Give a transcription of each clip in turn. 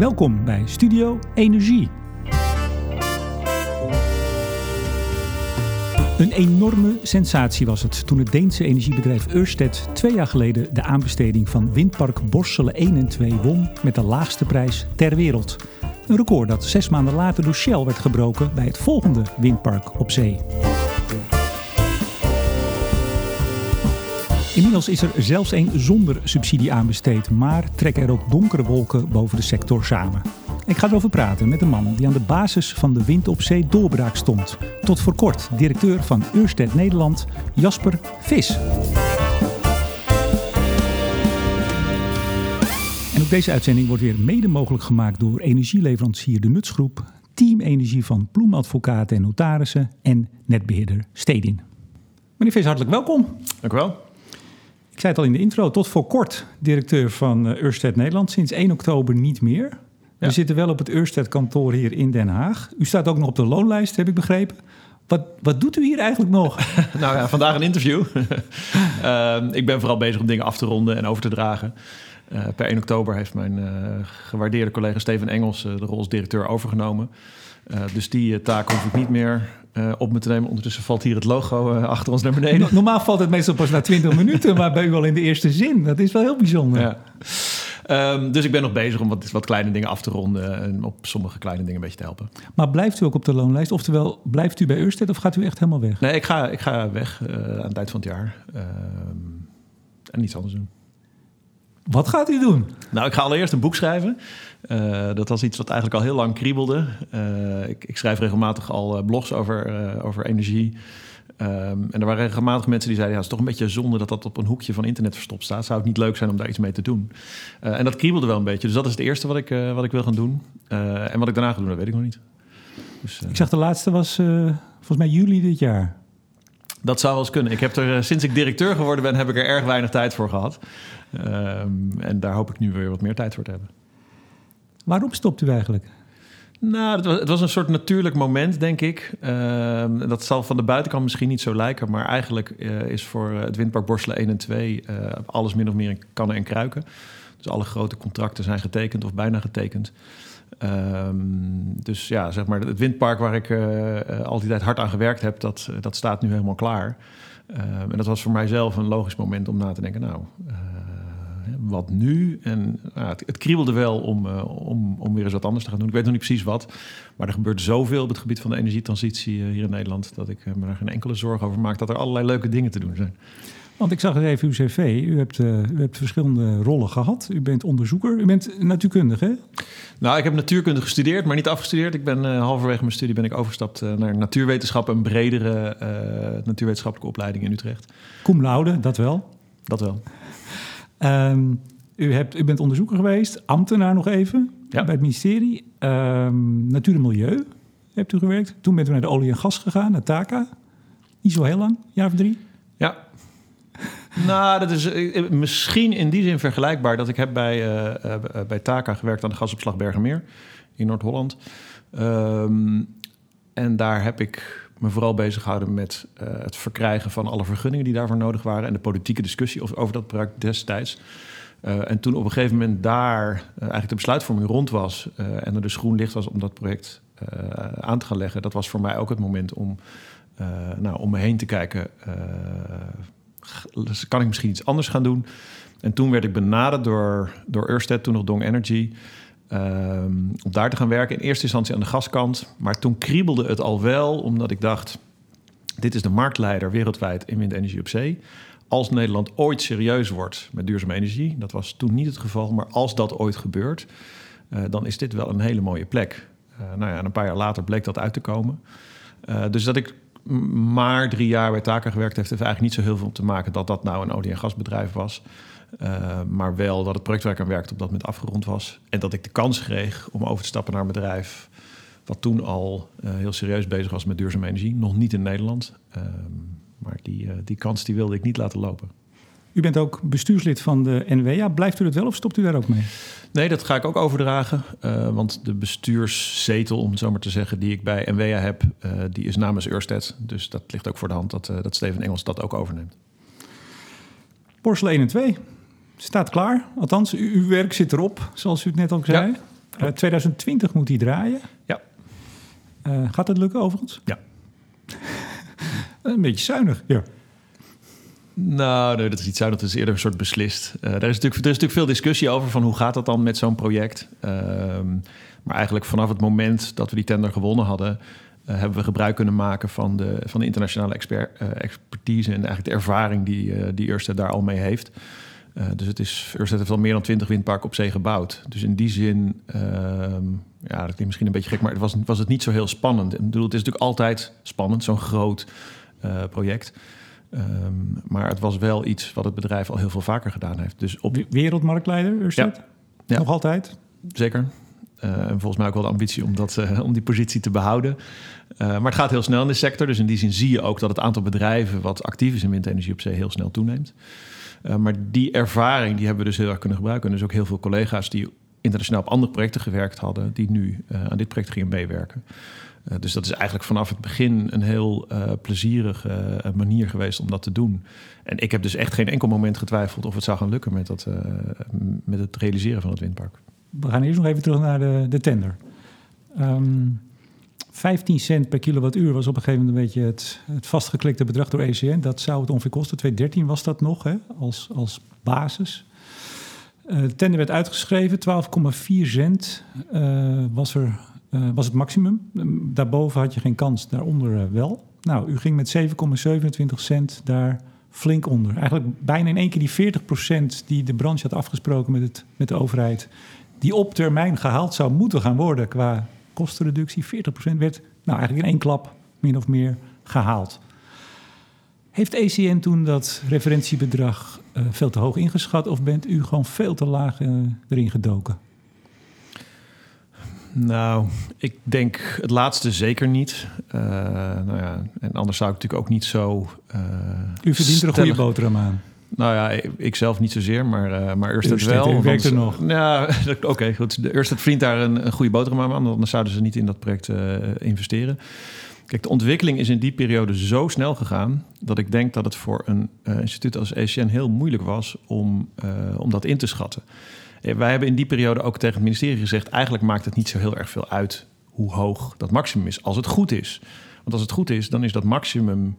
Welkom bij Studio Energie. Een enorme sensatie was het toen het Deense energiebedrijf Ørsted twee jaar geleden de aanbesteding van windpark Borselen 1 en 2 won met de laagste prijs ter wereld. Een record dat zes maanden later door Shell werd gebroken bij het volgende windpark op zee. Inmiddels is er zelfs een zonder subsidie aanbesteed, maar trekken er ook donkere wolken boven de sector samen. Ik ga erover praten met een man die aan de basis van de wind op zee doorbraak stond. Tot voor kort directeur van Ørsted Nederland, Jasper Vis. En ook deze uitzending wordt weer mede mogelijk gemaakt door energieleverancier De Nutsgroep, Team Energie van Ploemadvocaten en Notarissen en netbeheerder Stedin. Meneer Vis, hartelijk welkom. Dank u wel. Ik zei het al in de intro, tot voor kort directeur van uh, Ørsted Nederland. Sinds 1 oktober niet meer. We Ja. zitten wel op het Ørsted kantoor hier in Den Haag. U staat ook nog op de loonlijst, heb ik begrepen. Wat, wat doet u hier eigenlijk nog? Nou ja, vandaag een interview. Ehm, ik ben vooral bezig om dingen af te ronden en over te dragen. Eh, per 1 oktober heeft mijn eh, gewaardeerde collega Steven Engels eh, de rol als directeur overgenomen. Dus die taak hoef ik niet meer op me te nemen. Ondertussen valt hier het logo achter ons naar beneden. No- Normaal valt het meestal pas na 20 minuten, maar bij u al in de eerste zin. Dat is wel heel bijzonder. Ja. Ehm, dus ik ben nog bezig om wat, wat kleine dingen af te ronden en op sommige kleine dingen een beetje te helpen. Maar blijft u ook op de loonlijst? Oftewel, blijft u bij Ørsted of gaat u echt helemaal weg? Nee, ik ga, ik ga weg aan het eind van het jaar. Ehm, en iets anders doen. Wat gaat u doen? Nou, ik ga allereerst een boek schrijven. Eh, dat was iets wat eigenlijk al heel lang kriebelde. Eh, ik, ik schrijf regelmatig al eh, blogs over, over energie. Ehm, en er waren regelmatig mensen die zeiden... ja, het is toch een beetje zonde dat dat op een hoekje van internet verstopt staat. Zou het niet leuk zijn om daar iets mee te doen? En dat kriebelde wel een beetje. Dus dat is het eerste wat ik, wat ik wil gaan doen. En wat ik daarna ga doen, dat weet ik nog niet. Dus, Ik zag de laatste was volgens mij juli dit jaar. dat zou wel eens kunnen. Ik heb er, sinds ik directeur geworden ben, heb ik er erg weinig tijd voor gehad. Ehm, en daar hoop ik nu weer wat meer tijd voor te hebben. Waarom stopt u eigenlijk? Nou, het was, het was een soort natuurlijk moment, denk ik. Ehm, dat zal van de buitenkant misschien niet zo lijken, maar eigenlijk eh, is voor eh, het windpark Borselen 1 en 2 eh, alles min of meer in kannen en kruiken. Dus alle grote contracten zijn getekend of bijna getekend. Ehm, dus ja, zeg maar, het windpark waar ik eh, al die tijd hard aan gewerkt heb, dat, dat staat nu helemaal klaar. En dat was voor mijzelf een logisch moment om na te denken, nou, wat nu? En nou, het, het kriebelde wel om, eh, om, om weer eens wat anders te gaan doen. Ik weet nog niet precies wat, maar er gebeurt zoveel op het gebied van de energietransitie eh, hier in Nederland, dat ik eh, me daar geen enkele zorg over maak dat er allerlei leuke dingen te doen zijn. Want ik zag eens even uw cv. U hebt, u hebt verschillende rollen gehad. U bent onderzoeker. U bent natuurkundige, hè? Nou, ik heb natuurkunde gestudeerd, maar niet afgestudeerd. Ik ben halverwege mijn studie ben ik overgestapt naar natuurwetenschap, een bredere natuurwetenschappelijke opleiding in Utrecht. Cum laude, dat wel. Dat wel. Ehm, u, hebt, u bent onderzoeker geweest, ambtenaar nog even Ja. bij het ministerie. Ehm, Natuur en Milieu hebt u gewerkt. Toen bent u naar de olie en gas gegaan, naar TACA. Niet zo heel lang, jaar of drie. Ja. nou, dat is eh, misschien in die zin vergelijkbaar dat ik heb bij, eh, eh, bij Taka gewerkt aan de gasopslag Bergenmeer in Noord-Holland. Ehm, en daar heb ik me vooral bezig gehouden met eh, het verkrijgen van alle vergunningen die daarvoor nodig waren en de politieke discussie over, dat project destijds. Eh, en toen op een gegeven moment daar eh, eigenlijk de besluitvorming rond was en er dus groen licht was om dat project aan te gaan leggen, dat was voor mij ook het moment om, nou, om me heen te kijken. kan ik misschien iets anders gaan doen? En toen werd ik benaderd door, door Ørsted, toen nog Dong Energy, ehm, om daar te gaan werken. In eerste instantie aan de gaskant, maar toen kriebelde het al wel, omdat ik dacht, dit is de marktleider wereldwijd in windenergie op zee. Als Nederland ooit serieus wordt met duurzame energie, dat was toen niet het geval, maar als dat ooit gebeurt, eh, dan is dit wel een hele mooie plek. Eh, nou ja, en een paar jaar later bleek dat uit te komen. Eh, dus dat ik maar drie jaar bij Taken gewerkt heeft, heeft eigenlijk niet zo heel veel te maken dat dat nou een olie- en gasbedrijf was. Eh, maar wel dat het project waar ik aan werkte op dat moment afgerond was. En dat ik de kans kreeg om over te stappen naar een bedrijf wat toen al eh, heel serieus bezig was met duurzame energie. Nog niet in Nederland. Ehm, maar die, eh, die kans die wilde ik niet laten lopen. U bent ook bestuurslid van de NWA. Blijft u dat wel of stopt u daar ook mee? Nee, dat ga ik ook overdragen. want de bestuurszetel, om het zo maar te zeggen, die ik bij NWA heb, die is namens Ørsted. Dus dat ligt ook voor de hand dat, dat Steven Engels dat ook overneemt. Borselen 1 en 2 staat klaar. Althans, uw werk zit erop, zoals u het net al zei. Uh, 2020 moet hij draaien. Ja. Uh, gaat het lukken overigens? Ja. een beetje zuinig, ja. Nou, nee, dat is niet zuinig. Dat is eerder een soort beslist. Uh, er, is natuurlijk, er is natuurlijk veel discussie over van hoe gaat dat dan met zo'n project. Ehm, maar eigenlijk vanaf het moment dat we die tender gewonnen hadden... Uh, hebben we gebruik kunnen maken van de, van de internationale expert, expertise... en eigenlijk de ervaring die, die Ørsted daar al mee heeft. Dus het is, Ørsted heeft al meer dan 20 windparken op zee gebouwd. Dus in die zin, ehm, ja, dat klinkt misschien een beetje gek... maar het was, was het niet zo heel spannend. Ik bedoel, het is natuurlijk altijd spannend, zo'n groot project... Um, maar het was wel iets wat het bedrijf al heel veel vaker gedaan heeft. Dus op... Wereldmarktleider, Ørsted? Ja. ja. Nog altijd? Zeker. Uh, en volgens mij ook wel de ambitie om, dat, uh, om die positie te behouden. Uh, maar het gaat heel snel in de sector. Dus in die zin zie je ook dat het aantal bedrijven wat actief is in windenergie op zee heel snel toeneemt. Maar die ervaring die hebben we dus heel erg kunnen gebruiken. En dus ook heel veel collega's die internationaal op andere projecten gewerkt hadden, die nu aan dit project gingen meewerken. Uh, dus dat is eigenlijk vanaf het begin een heel plezierige manier geweest om dat te doen. En ik heb dus echt geen enkel moment getwijfeld of het zou gaan lukken met, dat, met het realiseren van het windpark. We gaan eerst nog even terug naar de, de tender. Um, 15 cent per kilowattuur was op een gegeven moment een beetje het, het vastgeklikte bedrag door ECN. Dat zou het ongeveer kosten. 2013 was dat nog hè, als, als basis. de tender werd uitgeschreven, 12,4 cent was er uh, was het maximum. Daarboven had je geen kans, daaronder uh, wel. Nou, u ging met 7,27 cent daar flink onder. Eigenlijk bijna in één keer die 40% die de branche had afgesproken met, het, met de overheid... die op termijn gehaald zou moeten gaan worden qua kostenreductie. 40% werd nou, eigenlijk in één klap min of meer gehaald. Heeft ECN toen dat referentiebedrag uh, veel te hoog ingeschat... of bent u gewoon veel te laag erin gedoken? Nou, ik denk het laatste zeker niet. Uh, nou ja, en anders zou ik natuurlijk ook niet zo. U verdient er een goede boterham aan. Nou ja, ik zelf niet zozeer, maar, uh, maar Ørsted wel. Werkt er nog. Ja, oké, okay, goed. De Ørsted verdient daar een, een goede boterham aan, anders zouden ze niet in dat project investeren. Kijk, de ontwikkeling is in die periode zo snel gegaan dat ik denk dat het voor een instituut als ECN heel moeilijk was om, om dat in te schatten. Wij hebben in die periode ook tegen het ministerie gezegd: eigenlijk maakt het niet zo heel erg veel uit hoe hoog dat maximum is, als het goed is. Want als het goed is, dan is dat maximum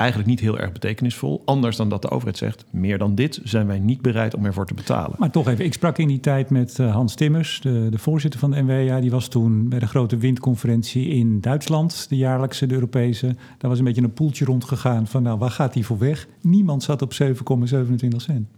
eigenlijk niet heel erg betekenisvol. Anders dan dat de overheid zegt: meer dan dit zijn wij niet bereid om ervoor te betalen. Maar toch even, ik sprak in die tijd met eh, Hans Timmers, de, de voorzitter van de NWA. Die was toen bij de grote windconferentie in Duitsland, de jaarlijkse, de Europese. Daar was een beetje een poeltje rondgegaan van: nou, waar gaat die voor weg? Niemand zat op 7,27 cent.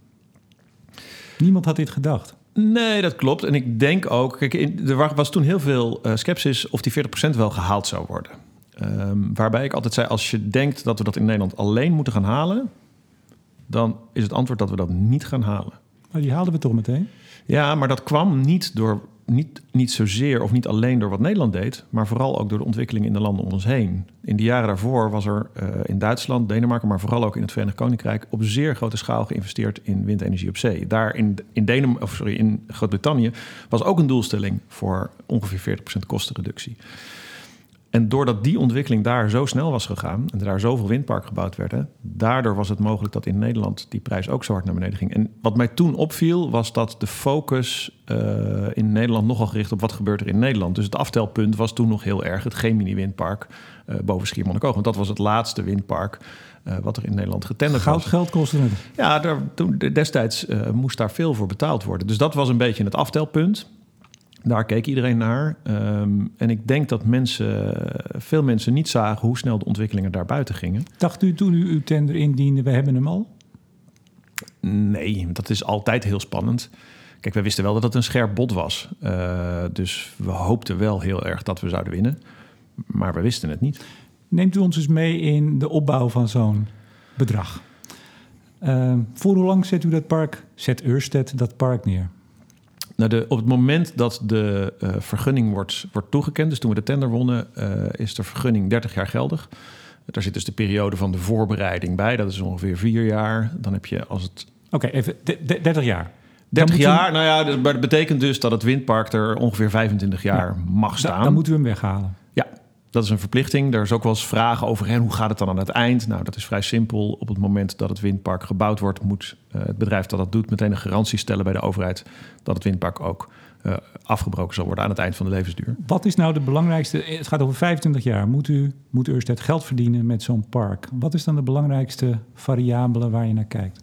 Niemand had dit gedacht. Nee, dat klopt. En ik denk ook, kijk, er was toen heel veel uh, sceptisch of die 40% wel gehaald zou worden. Um, waarbij ik altijd zei, als je denkt dat we dat in Nederland alleen moeten gaan halen, dan is het antwoord dat we dat niet gaan halen. Maar die haalden we toch meteen? Ja, maar dat kwam niet door niet, niet zozeer of niet alleen door wat Nederland deed, maar vooral ook door de ontwikkeling in de landen om ons heen. In de jaren daarvoor was er uh, in Duitsland, Denemarken, maar vooral ook in het Verenigd Koninkrijk op zeer grote schaal geïnvesteerd in windenergie op zee. Daar in, in, Denem, of sorry, in Groot-Brittannië was ook een doelstelling voor ongeveer 40% kostenreductie. En doordat die ontwikkeling daar zo snel was gegaan en er daar zoveel windparken gebouwd werden, daardoor was het mogelijk dat in Nederland die prijs ook zo hard naar beneden ging. En wat mij toen opviel, was dat de focus uh, in Nederland nogal gericht op wat gebeurt er in Nederland. Dus het aftelpunt was toen nog heel erg het Gemini-windpark uh, boven Schiermonnikoog. Want dat was het laatste windpark uh, wat er in Nederland getenderd Goud, was. geld kostte het? Ja, daar, toen, destijds moest daar veel voor betaald worden. Dus dat was een beetje het aftelpunt. Daar keek iedereen naar. Um, en ik denk dat mensen, veel mensen niet zagen hoe snel de ontwikkelingen daar buiten gingen. Dacht u toen u uw tender indiende, we hebben hem al? Nee, dat is altijd heel spannend. Kijk, we wisten wel dat het een scherp bod was. Uh, dus we hoopten wel heel erg dat we zouden winnen. Maar we wisten het niet. Neemt u ons eens mee in de opbouw van zo'n bedrag? Uh, voor hoe lang zet u dat park, zet Ørsted dat park neer? Nou, de, op het moment dat de uh, vergunning wordt, wordt toegekend, dus toen we de tender wonnen, uh, is de vergunning 30 jaar geldig. Daar zit dus de periode van de voorbereiding bij, dat is ongeveer vier jaar. Dan heb je als het. Oké, okay, even 30 jaar. 30 jaar, nou ja, dat, betekent dus dat het windpark er ongeveer 25 jaar mag staan. Dan, dan moeten we hem weghalen. Dat is een verplichting. Daar is ook wel eens vragen over. En hoe gaat het dan aan het eind? Nou, dat is vrij simpel. Op het moment dat het windpark gebouwd wordt, moet uh, het bedrijf dat dat doet meteen een garantie stellen bij de overheid dat het windpark ook uh, afgebroken zal worden aan het eind van de levensduur. Wat is nou de belangrijkste? Het gaat over 25 jaar. Moet u moet Ørsted geld verdienen met zo'n park? Wat is dan de belangrijkste variabele waar je naar kijkt?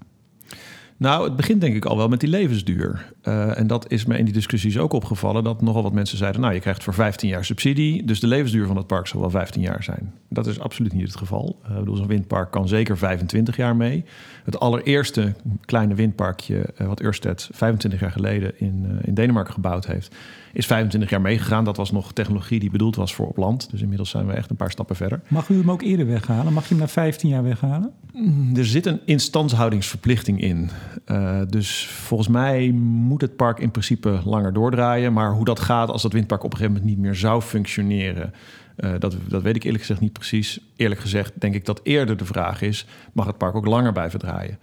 Nou, het begint denk ik al wel met die levensduur. Uh, en dat is me in die discussies ook opgevallen... dat nogal wat mensen zeiden... nou, je krijgt voor 15 jaar subsidie... dus de levensduur van het park zal wel 15 jaar zijn. Dat is absoluut niet het geval. Uh, bedoel, zo'n windpark kan zeker 25 jaar mee. Het allereerste kleine windparkje... Uh, wat Ørsted 25 jaar geleden in, in Denemarken gebouwd heeft... is 25 jaar meegegaan. Dat was nog technologie die bedoeld was voor op land. Dus inmiddels zijn we echt een paar stappen verder. Mag u hem ook eerder weghalen? Mag je hem na 15 jaar weghalen? Mm, er zit een instandhoudingsverplichting in. Uh, dus volgens mij moet het park in principe langer doordraaien. Maar hoe dat gaat als dat windpark op een gegeven moment niet meer zou functioneren... Uh, dat, dat weet ik eerlijk gezegd niet precies. Eerlijk gezegd denk ik dat eerder de vraag is... mag het park ook langer blijven draaien?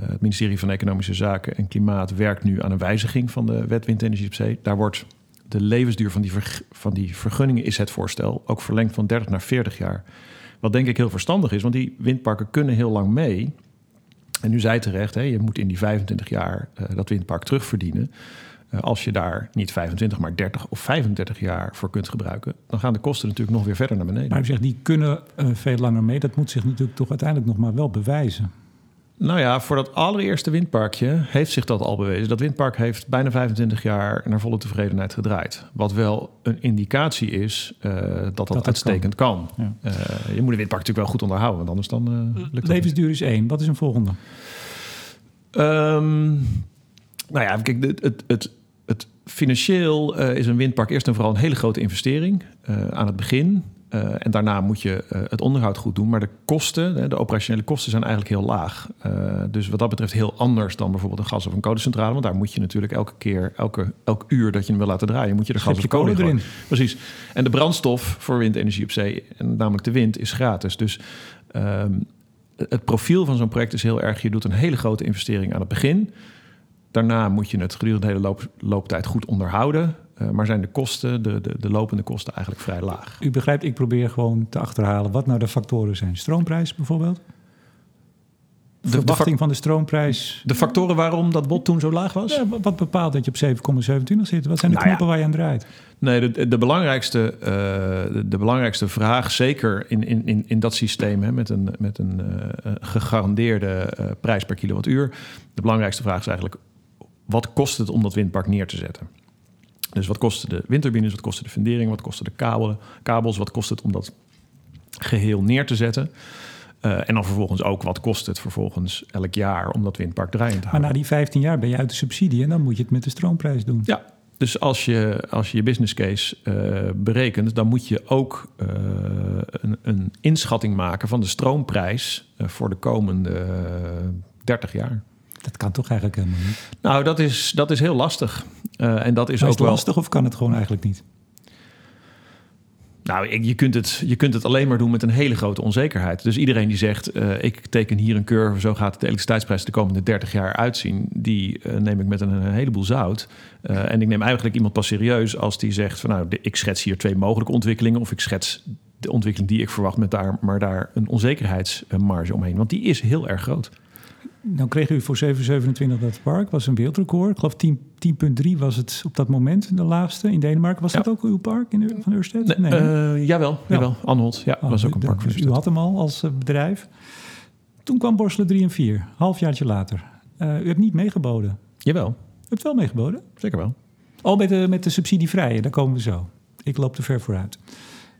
Uh, het ministerie van Economische Zaken en Klimaat werkt nu aan een wijziging van de wet windenergie op zee. Daar wordt de levensduur van die, van die vergunningen, is het voorstel, ook verlengd van 30 naar 40 jaar. Wat denk ik heel verstandig is, want die windparken kunnen heel lang mee. En u zei terecht, hè, je moet in die 25 jaar uh, dat windpark terugverdienen. Uh, als je daar niet 25, maar 30 of 35 jaar voor kunt gebruiken, dan gaan de kosten natuurlijk nog weer verder naar beneden. Maar u zegt, die kunnen uh, veel langer mee. Dat moet zich natuurlijk toch uiteindelijk nog maar wel bewijzen. Nou ja, voor dat allereerste windparkje heeft zich dat al bewezen. Dat windpark heeft bijna 25 jaar naar volle tevredenheid gedraaid. Wat wel een indicatie is uh, dat dat, dat uitstekend kan. kan. Ja. Uh, je moet een windpark natuurlijk wel goed onderhouden, want anders dan uh, lukt Levensduur is één. Wat is een volgende? Um, nou ja, kijk, het, het, het, het financieel is een windpark eerst en vooral een hele grote investering aan het begin. Uh, en daarna moet je uh, het onderhoud goed doen. Maar de kosten, de operationele kosten, zijn eigenlijk heel laag. Uh, dus wat dat betreft heel anders dan bijvoorbeeld een gas- of een kolencentrale. Want daar moet je natuurlijk elke keer, elke, elk uur dat je hem wil laten draaien, moet je er gas of kolen erin. Precies. En de brandstof voor windenergie op zee, en namelijk de wind, is gratis. Dus um, het profiel van zo'n project is heel erg: je doet een hele grote investering aan het begin. Daarna moet je het gedurende de hele loop, looptijd goed onderhouden. Uh, maar zijn de kosten, de, de, de, lopende kosten, eigenlijk vrij laag. U begrijpt, ik probeer gewoon te achterhalen wat nou de factoren zijn. Stroomprijs bijvoorbeeld? De verwachting van de stroomprijs. De factoren waarom dat bod toen zo laag was? Ja, wat bepaalt dat je op 7,27 zit? Wat zijn de nou knoppen ja. waar je aan draait? Nee, de, de belangrijkste, uh, de, de, belangrijkste vraag, zeker in, in, in, in dat systeem hè, met een, met een uh, gegarandeerde uh, prijs per kilowattuur. De belangrijkste vraag is eigenlijk: wat kost het om dat windpark neer te zetten? Dus wat kosten de windturbines, wat kosten de fundering, wat kosten de kabelen, kabels, wat kost het om dat geheel neer te zetten? Uh, en dan vervolgens ook wat kost het vervolgens elk jaar om dat windpark draaiend te houden. Maar na die 15 jaar ben je uit de subsidie en dan moet je het met de stroomprijs doen. Ja, dus als je je, je business case uh, berekent, dan moet je ook uh, een, een, inschatting maken van de stroomprijs voor de komende 30 jaar. Dat kan toch eigenlijk helemaal niet? Nou, dat is, dat is heel lastig. Uh, en dat is ook wel... lastig of kan het gewoon eigenlijk niet? Nou, je kunt, het, je kunt het alleen maar doen met een hele grote onzekerheid. Dus iedereen die zegt, uh, ik teken hier een curve... zo gaat de elektriciteitsprijs de komende 30 jaar uitzien... die uh, neem ik met een, een heleboel zout. Uh, en ik neem eigenlijk iemand pas serieus als die zegt... van nou, de, ik schets hier twee mogelijke ontwikkelingen... of ik schets de ontwikkeling die ik verwacht... met daar, maar daar een onzekerheidsmarge omheen. Want die is heel erg groot. Dan kreeg u voor 727 dat park, was een wereldrecord. Ik geloof 10,3 was het op dat moment de laagste in Denemarken. Was ja. dat ook uw park in, van Ørsted? Nee, nee uh, jawel, ja. jawel. Anholt, ja, oh, was ook een park dus U had hem al als bedrijf. Toen kwam Borselen 3 en 4, halfjaartje later. Uh, u hebt niet meegeboden. Jawel. U hebt wel meegeboden? Zeker wel. Al met de, met de subsidievrije, daar komen we zo. Ik loop te ver vooruit.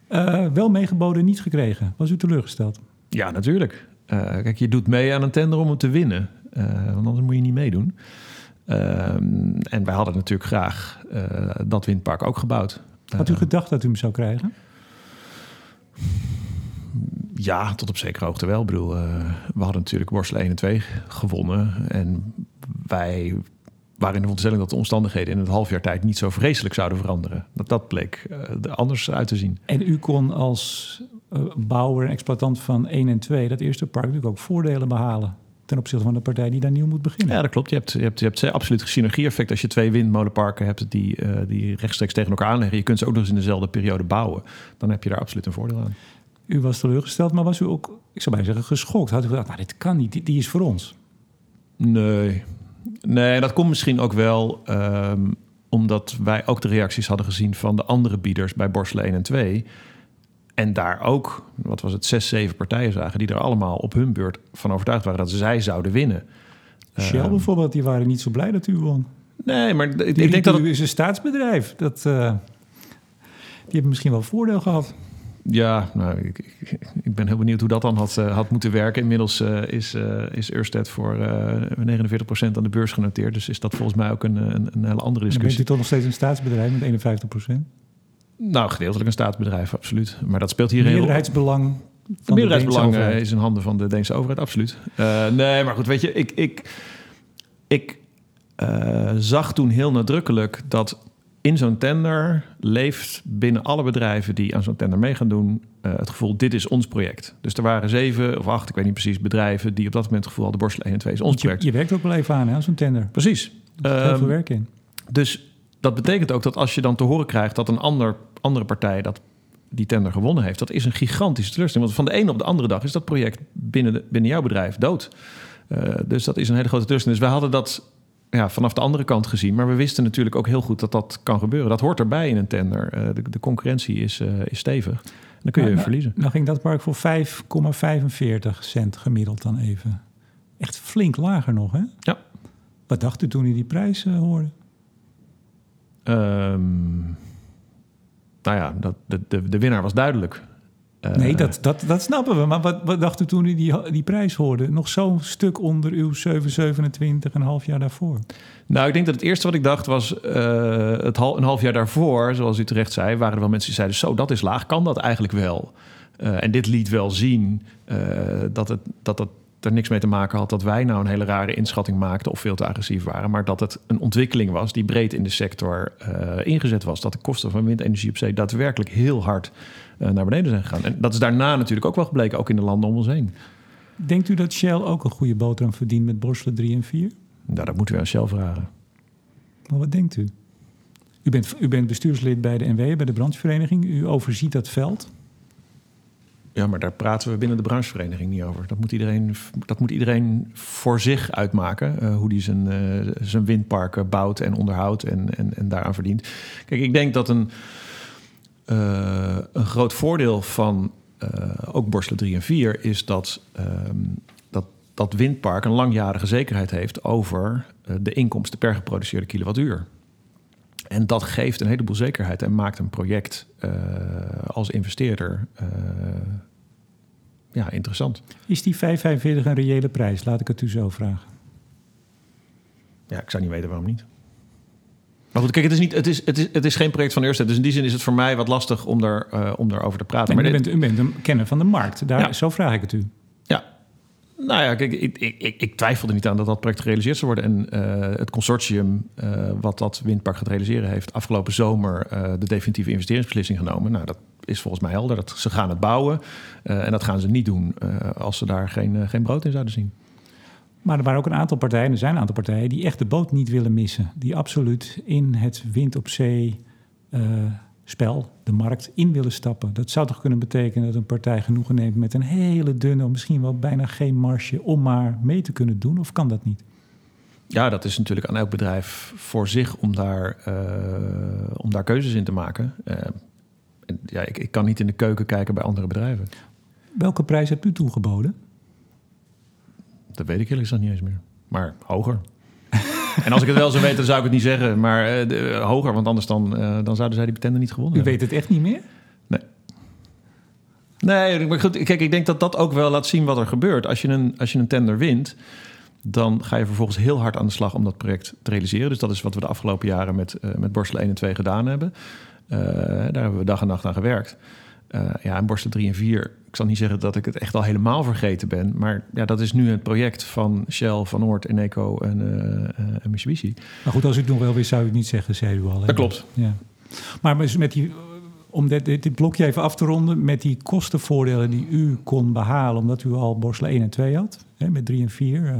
Uh, wel meegeboden, niet gekregen. Was u teleurgesteld? Ja, natuurlijk. Uh, kijk, je doet mee aan een tender om hem te winnen. Uh, want anders moet je niet meedoen. Uh, en wij hadden natuurlijk graag dat windpark ook gebouwd. Had u gedacht dat u hem zou krijgen? Ja, tot op zekere hoogte wel. Ik bedoel, we hadden natuurlijk Borstel 1 en 2 gewonnen. En wij waren in de veronderstelling dat de omstandigheden in het halfjaar tijd niet zo vreselijk zouden veranderen. Dat, dat bleek er anders uit te zien. En u kon als uh, bouwer en exploitant van 1 en 2, dat eerste park, natuurlijk ook voordelen behalen ten opzichte van de partij die daar nieuw moet beginnen. Ja, dat klopt. Je hebt, je hebt, je hebt absoluut synergie-effect als je twee windmolenparken hebt die, uh, die rechtstreeks tegen elkaar aanleggen. Je kunt ze ook nog eens in dezelfde periode bouwen. Dan heb je daar absoluut een voordeel aan. U was teleurgesteld, maar was u ook, ik zou bijna zeggen, geschokt? Had u gedacht, nou, dit kan niet, die, is voor ons? Nee. Nee, dat komt misschien ook wel um, omdat wij ook de reacties hadden gezien van de andere bieders bij Borselen 1 en 2. En daar ook, wat was het, zes, zeven partijen zagen... die er allemaal op hun beurt van overtuigd waren dat zij zouden winnen. Shell um, bijvoorbeeld, die waren niet zo blij dat u won. Nee, maar ik denk dat... U is een staatsbedrijf. Dat, uh, die hebben misschien wel voordeel gehad. Ja, nou, ik, ik, ik, ben heel benieuwd hoe dat dan had, uh, had moeten werken. Inmiddels uh, is, uh, is Ørsted voor 49% aan de beurs genoteerd. Dus is dat volgens mij ook een, een, een hele andere discussie. bent u toch nog steeds een staatsbedrijf met 51%? Nou, gedeeltelijk een staatsbedrijf, absoluut. Maar dat speelt hier een meerderheidsbelang. Het meerderheidsbelang is in handen van de Deense overheid, absoluut. nee, maar goed, weet je, ik, ik, ik zag toen heel nadrukkelijk dat in zo'n tender leeft binnen alle bedrijven die aan zo'n tender mee gaan doen uh, het gevoel: dit is ons project. Dus er waren zeven of acht, ik weet niet precies, bedrijven die op dat moment het gevoel hadden: Borstel 1 en 2 is ons je, project. Je werkt ook wel even aan, hè, zo'n tender. Precies. Er heel veel ehm, werk in. Dus dat betekent ook dat als je dan te horen krijgt dat een ander, andere partij dat die tender gewonnen heeft, dat is een gigantische teleurstelling. Want van de ene op de andere dag is dat project binnen, de, binnen jouw bedrijf dood. Uh, dus dat is een hele grote teleurstelling. Dus wij hadden dat ja, vanaf de andere kant gezien. Maar we wisten natuurlijk ook heel goed dat dat kan gebeuren. Dat hoort erbij in een tender. Uh, de, de, concurrentie is, uh, is stevig. En dan kun je nou, verliezen. Dan ging dat park voor 5,45 cent gemiddeld dan even. Echt flink lager nog, hè? Ja. Wat dacht u toen u die prijs hoorde? Um, nou ja, dat, de, de, de winnaar was duidelijk. Uh, nee, dat, dat, dat snappen we. Maar wat, wat dacht u toen u die, die prijs hoorde? Nog zo'n stuk onder uw 7,27 een half jaar daarvoor. Nou, ik denk dat het eerste wat ik dacht was... Uh, het hal, een half jaar daarvoor, zoals u terecht zei... waren er wel mensen die zeiden... zo, dat is laag, kan dat eigenlijk wel? Uh, en dit liet wel zien dat, het, dat het er niks mee te maken had... dat wij nou een hele rare inschatting maakten... of veel te agressief waren. Maar dat het een ontwikkeling was die breed in de sector ingezet was. Dat de kosten van windenergie op zee daadwerkelijk heel hard uh, naar beneden zijn gegaan. En dat is daarna natuurlijk ook wel gebleken, ook in de landen om ons heen. Denkt u dat Shell ook een goede boterham verdient met borstelen 3 en 4? Nou, dat moeten we aan Shell vragen. Maar wat denkt u? U bent, u bent bestuurslid bij de NW, bij de branchevereniging. U overziet dat veld. Ja, maar daar praten we binnen de branchevereniging niet over. Dat moet iedereen, dat moet iedereen voor zich uitmaken. Uh, hoe die zijn, uh, zijn windparken bouwt en onderhoudt en, en, en daaraan verdient. Kijk, ik denk dat een uh, een groot voordeel van ook Borselen 3 en 4 is dat, um, dat dat windpark een langjarige zekerheid heeft over de inkomsten per geproduceerde kilowattuur. En dat geeft een heleboel zekerheid en maakt een project als investeerder ja, interessant. Is die 5,45 een reële prijs? Laat ik het u zo vragen. Ja, ik zou niet weten waarom niet. Maar goed, kijk, het is, niet, het is, het is, het is geen project van Ørsted. Dus in die zin is het voor mij wat lastig om, daar, uh, om daarover te praten. Nee, maar u, bent, u bent een kenner van de markt. Daar, ja. Zo vraag ik het u. Ja. Nou ja, ik, ik, ik, ik twijfel er niet aan dat dat project gerealiseerd zou worden. En uh, het consortium uh, wat dat windpark gaat realiseren... heeft afgelopen zomer de definitieve investeringsbeslissing genomen. Nou, dat is volgens mij helder. Dat ze gaan het bouwen. en dat gaan ze niet doen als ze daar geen, geen brood in zouden zien. Maar er waren ook een aantal partijen, er zijn een aantal partijen, die echt de boot niet willen missen. Die absoluut in het wind op zee spel, de markt, in willen stappen. Dat zou toch kunnen betekenen dat een partij genoegen neemt met een hele dunne, misschien wel bijna geen marge, om maar mee te kunnen doen? Of kan dat niet? Ja, dat is natuurlijk aan elk bedrijf voor zich om daar, uh, om daar keuzes in te maken. Uh, ja, ik, ik kan niet in de keuken kijken bij andere bedrijven. Welke prijs hebt u toegeboden? Dat weet ik eerlijk gezegd niet eens meer. Maar hoger. En als ik het wel zou weten, dan zou ik het niet zeggen. Maar uh, de, uh, hoger, want anders dan, uh, dan zouden zij die tender niet gewonnen U weet het echt niet meer? Nee. Nee, maar goed, kijk, ik denk dat dat ook wel laat zien wat er gebeurt. Als je een, als je een tender wint, dan ga je vervolgens heel hard aan de slag om dat project te realiseren. Dus dat is wat we de afgelopen jaren met, met Borstel 1 en 2 gedaan hebben. daar hebben we dag en nacht aan gewerkt. Eh, ja, en borsten 3 en 4. Ik zal niet zeggen dat ik het echt al helemaal vergeten ben. Maar ja, dat is nu het project van Shell, Van Oort, Eneco en, uh, en Mitsubishi. Maar goed, als ik nog wel wist, zou ik niet zeggen, zei u al. Hè? Dat klopt. Ja. Maar dus met die, om dit, dit, blokje even af te ronden... met die kostenvoordelen die u kon behalen... omdat u al borstelen 1 en 2 had, hè, met 3 en 4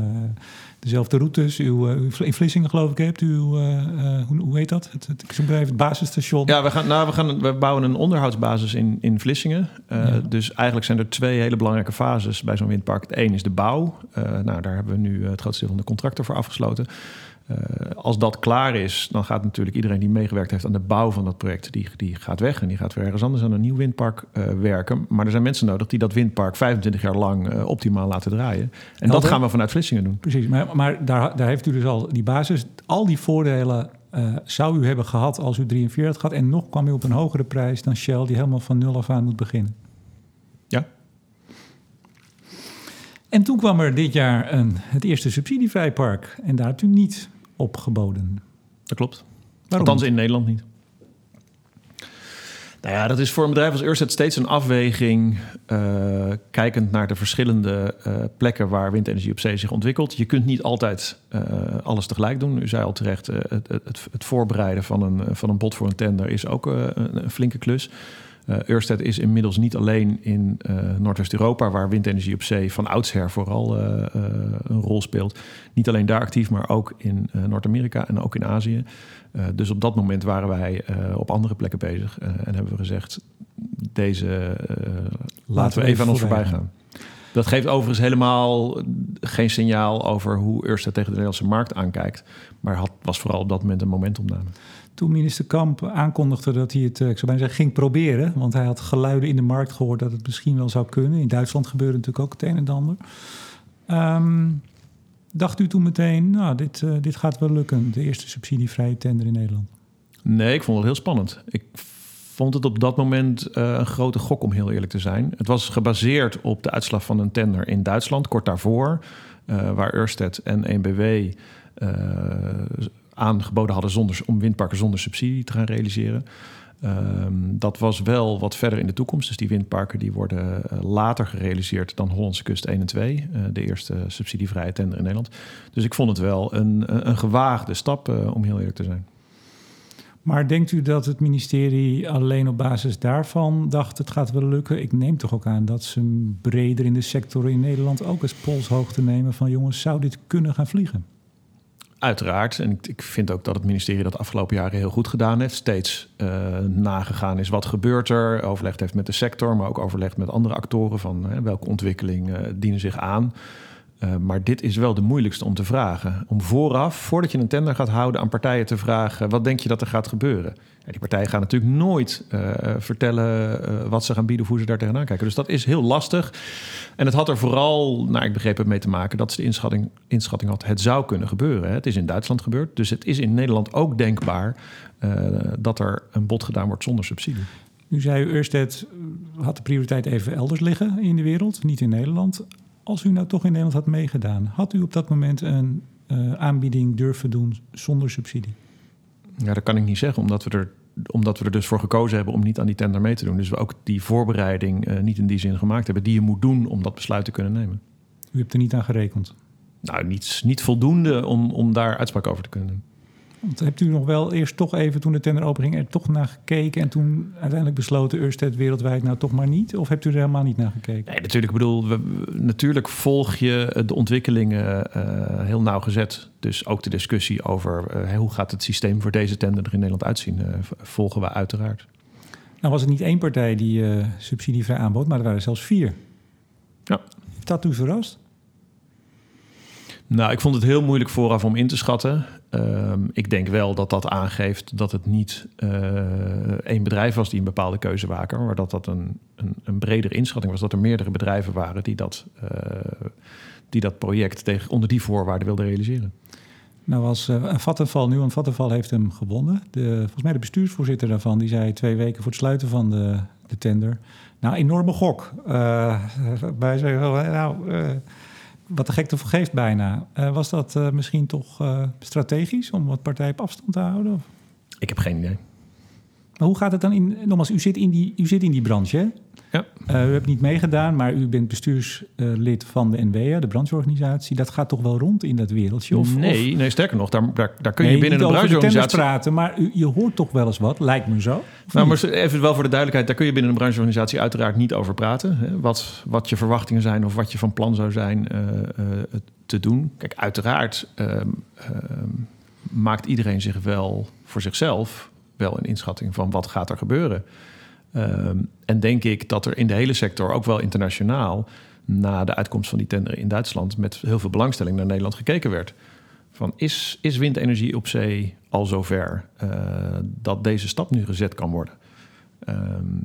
dezelfde routes. Uw, uh, in Vlissingen geloof ik hebt u, hoe, hoe heet dat? Het, het, het, basisstation. Ja, we, gaan, nou, we, gaan, we bouwen een onderhoudsbasis in, in Vlissingen. Ja. Dus eigenlijk zijn er twee hele belangrijke fases bij zo'n windpark. Het een is de bouw. nou, daar hebben we nu het grootste deel van de contracten voor afgesloten. Uh, als dat klaar is, dan gaat natuurlijk iedereen die meegewerkt heeft aan de bouw van dat project, die, die gaat weg en die gaat weer ergens anders aan een nieuw windpark uh, werken. Maar er zijn mensen nodig die dat windpark 25 jaar lang uh, optimaal laten draaien. En dat gaan we vanuit Vlissingen doen. Precies, maar, maar daar, daar heeft u dus al die basis, al die voordelen zou u hebben gehad als u 3 en 4 had. En nog kwam u op een hogere prijs dan Shell, die helemaal van nul af aan moet beginnen. Ja. En toen kwam er dit jaar een, het eerste subsidievrijpark. En daar hebt u niet opgeboden. Dat klopt. Waarom? Althans in Nederland niet. Nou ja, dat is voor een bedrijf als Ørsted steeds een afweging, uh, kijkend naar de verschillende uh, plekken waar windenergie op zee zich ontwikkelt. Je kunt niet altijd uh, alles tegelijk doen. U zei al terecht, het, het, het, voorbereiden van een, van een bod voor een tender is ook een, een flinke klus. Uh, Ørsted is inmiddels niet alleen in uh, Noordwest-Europa, waar windenergie op zee van oudsher vooral uh, een rol speelt. Niet alleen daar actief, maar ook in Noord-Amerika en ook in Azië. dus op dat moment waren wij op andere plekken bezig en hebben we gezegd: deze laten we even aan ons voorbij gaan. Dat geeft overigens helemaal geen signaal over hoe Ørsted tegen de Nederlandse markt aankijkt. Maar had, was vooral op dat moment een momentopname toen minister Kamp aankondigde dat hij het, eh, ik zou bijna zeggen, ging proberen. Want hij had geluiden in de markt gehoord dat het misschien wel zou kunnen. In Duitsland gebeurde natuurlijk ook het een en het ander. Um, dacht u toen meteen, nou, dit, uh, dit gaat wel lukken, de eerste subsidievrije tender in Nederland? Nee, ik vond het heel spannend. Ik vond het op dat moment uh, een grote gok, om heel eerlijk te zijn. Het was gebaseerd op de uitslag van een tender in Duitsland, kort daarvoor, waar Ørsted en 1BW aangeboden hadden zonder, om windparken zonder subsidie te gaan realiseren. Um, dat was wel wat verder in de toekomst. Dus die windparken die worden uh, later gerealiseerd dan Hollandse Kust 1 en 2. Uh, de eerste subsidievrije tender in Nederland. Dus ik vond het wel een, een gewaagde stap, uh, om heel eerlijk te zijn. Maar denkt u dat het ministerie alleen op basis daarvan dacht het gaat wel lukken? Ik neem toch ook aan dat ze breder in de sector in Nederland ook eens polshoogte nemen van jongens, zou dit kunnen gaan vliegen? Uiteraard. En ik, vind ook dat het ministerie dat afgelopen jaren heel goed gedaan heeft. Steeds uh, nagegaan is wat gebeurt er. Overlegd heeft met de sector, maar ook overlegd met andere actoren van hè, welke ontwikkelingen uh, dienen zich aan. Uh, maar dit is wel de moeilijkste om te vragen. Om vooraf, voordat je een tender gaat houden, aan partijen te vragen: wat denk je dat er gaat gebeuren? Ja, die partijen gaan natuurlijk nooit uh, vertellen uh, wat ze gaan bieden of hoe ze daar tegenaan kijken. Dus dat is heel lastig. En het had er vooral, naar ik begreep het, mee te maken dat ze de inschatting, inschatting had: het zou kunnen gebeuren. Het is in Duitsland gebeurd, dus het is in Nederland ook denkbaar dat er een bod gedaan wordt zonder subsidie. Nu zei u, had de prioriteit even elders liggen in de wereld, niet in Nederland. Als u nou toch in Nederland had meegedaan, had u op dat moment een uh, aanbieding durven doen zonder subsidie? Ja, dat kan ik niet zeggen, omdat we er omdat we er dus voor gekozen hebben om niet aan die tender mee te doen. Dus we ook die voorbereiding uh, niet in die zin gemaakt hebben die je moet doen om dat besluit te kunnen nemen. U hebt er niet aan gerekend? Nou, niet, niet voldoende om, om daar uitspraak over te kunnen doen. Want hebt u nog wel eerst toch even, toen de tender openging, er toch naar gekeken... en toen uiteindelijk besloten Ørsted wereldwijd nou toch maar niet? Of hebt u er helemaal niet naar gekeken? Nee, natuurlijk. Ik bedoel, we, natuurlijk volg je de ontwikkelingen uh, heel nauwgezet. Dus ook de discussie over uh, hoe gaat het systeem voor deze tender er in Nederland uitzien... Uh, volgen we uiteraard. Nou was het niet één partij die subsidievrij aanbood, maar er waren zelfs vier. Ja. Dat u verrast? Nou, ik vond het heel moeilijk vooraf om in te schatten. Um, ik denk wel dat dat aangeeft dat het niet uh, één bedrijf was die een bepaalde keuze maken, maar dat dat een, een, een bredere inschatting was. Dat er meerdere bedrijven waren die dat, uh, die dat project tegen, onder die voorwaarden wilden realiseren. Nou was uh, Vattenfall nu, want Vattenfall heeft hem gewonnen. De, volgens mij de bestuursvoorzitter daarvan, die zei twee weken voor het sluiten van de, de tender. Nou, enorme gok. bij zeggen, nou wat de gekte voor geeft bijna. Uh, was dat uh, misschien toch uh, strategisch om wat partij op afstand te houden? Of? Ik heb geen idee. Maar hoe gaat het dan in... Nogmaals, u zit in die, u zit in die branche, hè? Ja. Uh, u hebt niet meegedaan, maar u bent bestuurslid van de NWA, de brancheorganisatie. Dat gaat toch wel rond in dat wereldje? Of, nee, nee, sterker nog, daar, daar, daar kun je binnen de brancheorganisatie... praten, maar u, je hoort toch wel eens wat, lijkt me zo. Nou, maar even wel voor de duidelijkheid, daar kun je binnen een brancheorganisatie uiteraard niet over praten. Hè? Wat, wat je verwachtingen zijn of wat je van plan zou zijn uh, uh, te doen. Kijk, uiteraard ehm, ehm, maakt iedereen zich wel voor zichzelf wel een inschatting van wat gaat er gebeuren. Um, en denk ik dat er in de hele sector, ook wel internationaal, na de uitkomst van die tender in Duitsland, met heel veel belangstelling naar Nederland gekeken werd. Van is, is windenergie op zee al zover uh, dat deze stap nu gezet kan worden? Um,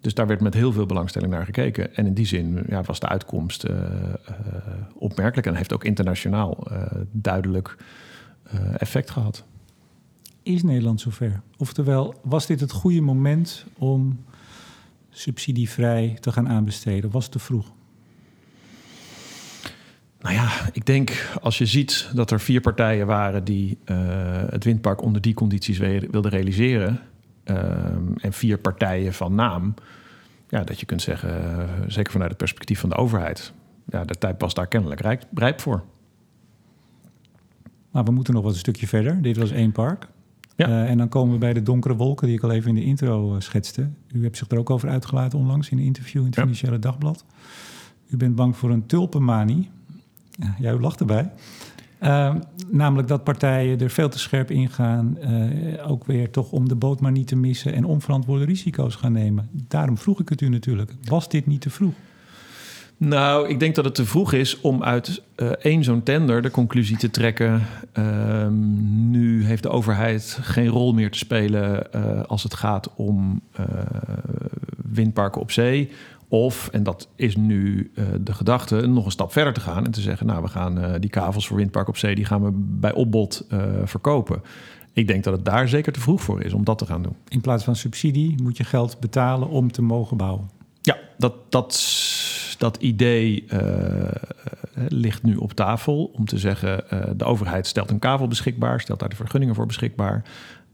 dus daar werd met heel veel belangstelling naar gekeken. En in die zin ja, was de uitkomst uh, uh, opmerkelijk en heeft ook internationaal duidelijk effect gehad. Is Nederland zover? Oftewel, was dit het goede moment om subsidievrij te gaan aanbesteden? Was het te vroeg? Nou ja, ik denk als je ziet dat er vier partijen waren die uh, het windpark onder die condities wilden realiseren. Uh, en vier partijen van naam. Ja, dat je kunt zeggen, uh, zeker vanuit het perspectief van de overheid. Ja, de tijd was daar kennelijk rijp, rijp voor. Maar we moeten nog wat een stukje verder. Dit was één park. Ja. Uh, en dan komen we bij de donkere wolken die ik al even in de intro uh, schetste. U hebt zich er ook over uitgelaten onlangs in een interview in het ja. Financiële Dagblad. U bent bang voor een tulpenmanie. Ja, jij lacht erbij. Uh, namelijk dat partijen er veel te scherp in gaan. ook weer toch om de boot maar niet te missen en onverantwoorde risico's gaan nemen. Daarom vroeg ik het u natuurlijk. Was dit niet te vroeg? Nou, ik denk dat het te vroeg is om uit uh, één zo'n tender de conclusie te trekken. Uh, nu heeft de overheid geen rol meer te spelen uh, als het gaat om eh, windparken op zee. Of, en dat is nu de gedachte, nog een stap verder te gaan en te zeggen: Nou, we gaan die kavels voor windpark op zee, die gaan we bij opbod verkopen. Ik denk dat het daar zeker te vroeg voor is om dat te gaan doen. In plaats van subsidie moet je geld betalen om te mogen bouwen. Ja, dat, dat dat idee uh, ligt nu op tafel om te zeggen: uh, de overheid stelt een kavel beschikbaar, stelt daar de vergunningen voor beschikbaar.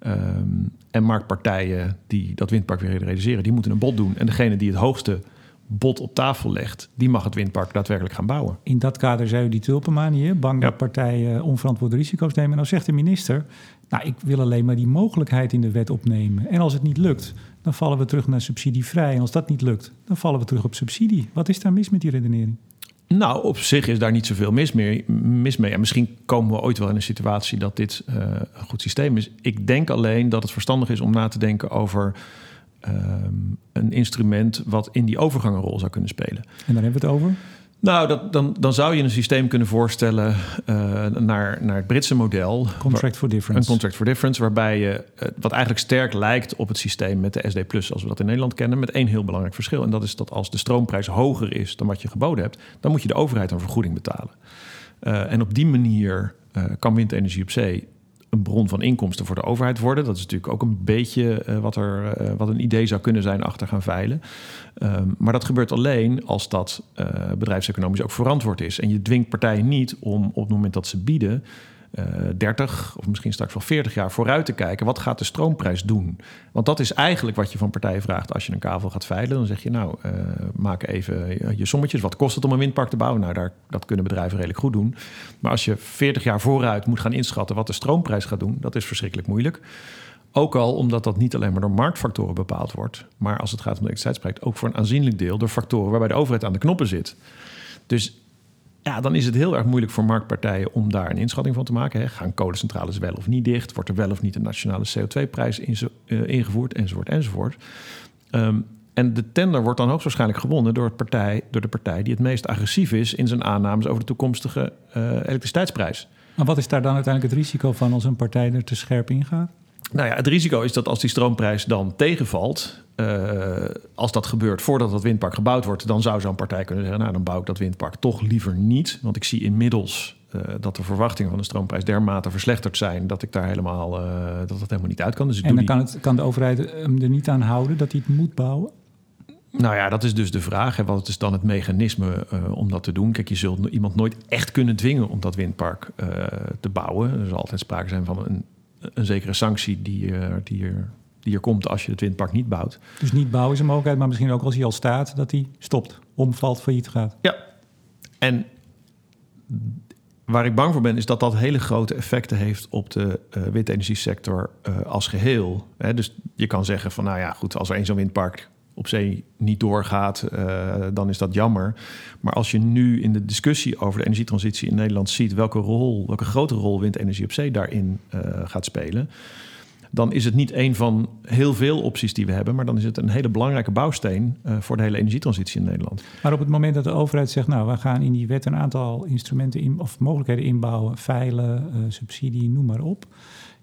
Um, en marktpartijen die dat windpark weer realiseren, die moeten een bod doen. En degene die het hoogste bod op tafel legt, die mag het windpark daadwerkelijk gaan bouwen. In dat kader zei u die tulpenmanie, bang ja. dat partijen onverantwoorde risico's nemen. Nou zegt de minister, nou ik wil alleen maar die mogelijkheid in de wet opnemen. En als het niet lukt, dan vallen we terug naar subsidievrij. En als dat niet lukt, dan vallen we terug op subsidie. Wat is daar mis met die redenering? Nou, op zich is daar niet zoveel mis, meer, mis mee. En misschien komen we ooit wel in een situatie dat dit uh, een goed systeem is. Ik denk alleen dat het verstandig is om na te denken over um, een instrument wat in die overgang een rol zou kunnen spelen. En daar hebben we het over? Nou, dat, dan, dan zou je een systeem kunnen voorstellen uh, naar, naar het Britse model. Contract for difference. Een contract for difference, waarbij je, uh, wat eigenlijk sterk lijkt op het systeem met de SD Plus, als we dat in Nederland kennen, met één heel belangrijk verschil. En dat is dat als de stroomprijs hoger is dan wat je geboden hebt, dan moet je de overheid een vergoeding betalen. Uh, en op die manier kan windenergie op zee een bron van inkomsten voor de overheid worden. Dat is natuurlijk ook een beetje uh, wat, er, uh, wat een idee zou kunnen zijn achter gaan veilen. Um, maar dat gebeurt alleen als dat uh, bedrijfseconomisch ook verantwoord is. En je dwingt partijen niet om op het moment dat ze bieden uh, eh, 30 of misschien straks wel 40 jaar vooruit te kijken. Wat gaat de stroomprijs doen? Want dat is eigenlijk wat je van partijen vraagt als je een kavel gaat veilen. Dan zeg je nou, uh, maak even je sommetjes. Wat kost het om een windpark te bouwen? Nou, daar, dat kunnen bedrijven redelijk goed doen. Maar als je 40 jaar vooruit moet gaan inschatten wat de stroomprijs gaat doen, dat is verschrikkelijk moeilijk. Ook al omdat dat niet alleen maar door marktfactoren bepaald wordt, maar als het gaat om de elektriciteitsprijs, ook voor een aanzienlijk deel door factoren waarbij de overheid aan de knoppen zit. Dus ja, dan is het heel erg moeilijk voor marktpartijen om daar een inschatting van te maken. Hè. Gaan kolencentrales wel of niet dicht? Wordt er wel of niet een nationale CO2-prijs in, uh, ingevoerd? Enzovoort, enzovoort. Um, en de tender wordt dan hoogstwaarschijnlijk gewonnen door, het partij, door de partij die het meest agressief is in zijn aannames over de toekomstige uh, elektriciteitsprijs. Maar wat is daar dan uiteindelijk het risico van als een partij er te scherp in gaat? Nou ja, het risico is dat als die stroomprijs dan tegenvalt, uh, als dat gebeurt voordat dat windpark gebouwd wordt, dan zou zo'n partij kunnen zeggen: Nou, dan bouw ik dat windpark toch liever niet. Want ik zie inmiddels uh, dat de verwachtingen van de stroomprijs dermate verslechterd zijn dat ik daar helemaal, uh, dat het helemaal niet uit kan. Dus en dan die... kan, het, kan de overheid hem er niet aan houden dat hij het moet bouwen? Nou ja, dat is dus de vraag. Hè. Wat is dan het mechanisme uh, om dat te doen? Kijk, je zult iemand nooit echt kunnen dwingen om dat windpark te bouwen. Er zal altijd sprake zijn van een, een zekere sanctie die, die er die er komt als je het windpark niet bouwt. Dus niet bouwen is een mogelijkheid, maar misschien ook als hij al staat, dat hij stopt, omvalt, failliet gaat. Ja, en waar ik bang voor ben, is dat dat hele grote effecten heeft op de uh, windenergiesector uh, als geheel. Hè, dus je kan zeggen van, nou ja, goed, als er één zo'n windpark op zee niet doorgaat, uh, dan is dat jammer. Maar als je nu in de discussie over de energietransitie in Nederland ziet welke rol, welke grote rol windenergie op zee daarin gaat spelen, dan is het niet een van heel veel opties die we hebben, maar dan is het een hele belangrijke bouwsteen uh, voor de hele energietransitie in Nederland. Maar op het moment dat de overheid zegt, nou, we gaan in die wet een aantal instrumenten in, of mogelijkheden inbouwen, veilen, uh, subsidie, noem maar op.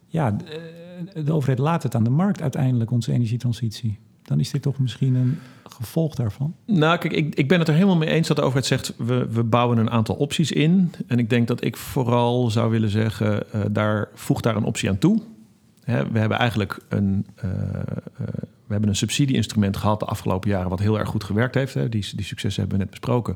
Ja, de, de overheid laat het aan de markt uiteindelijk, onze energietransitie dan is dit toch misschien een gevolg daarvan? Nou, kijk, ik, ik ben het er helemaal mee eens dat de overheid zegt... we, we bouwen een aantal opties in. En ik denk dat ik vooral zou willen zeggen... Uh, daar, voeg daar een optie aan toe we hebben eigenlijk een, uh, we hebben een subsidieinstrument gehad de afgelopen jaren, wat heel erg goed gewerkt heeft. Hè. Die, die successen hebben we net besproken.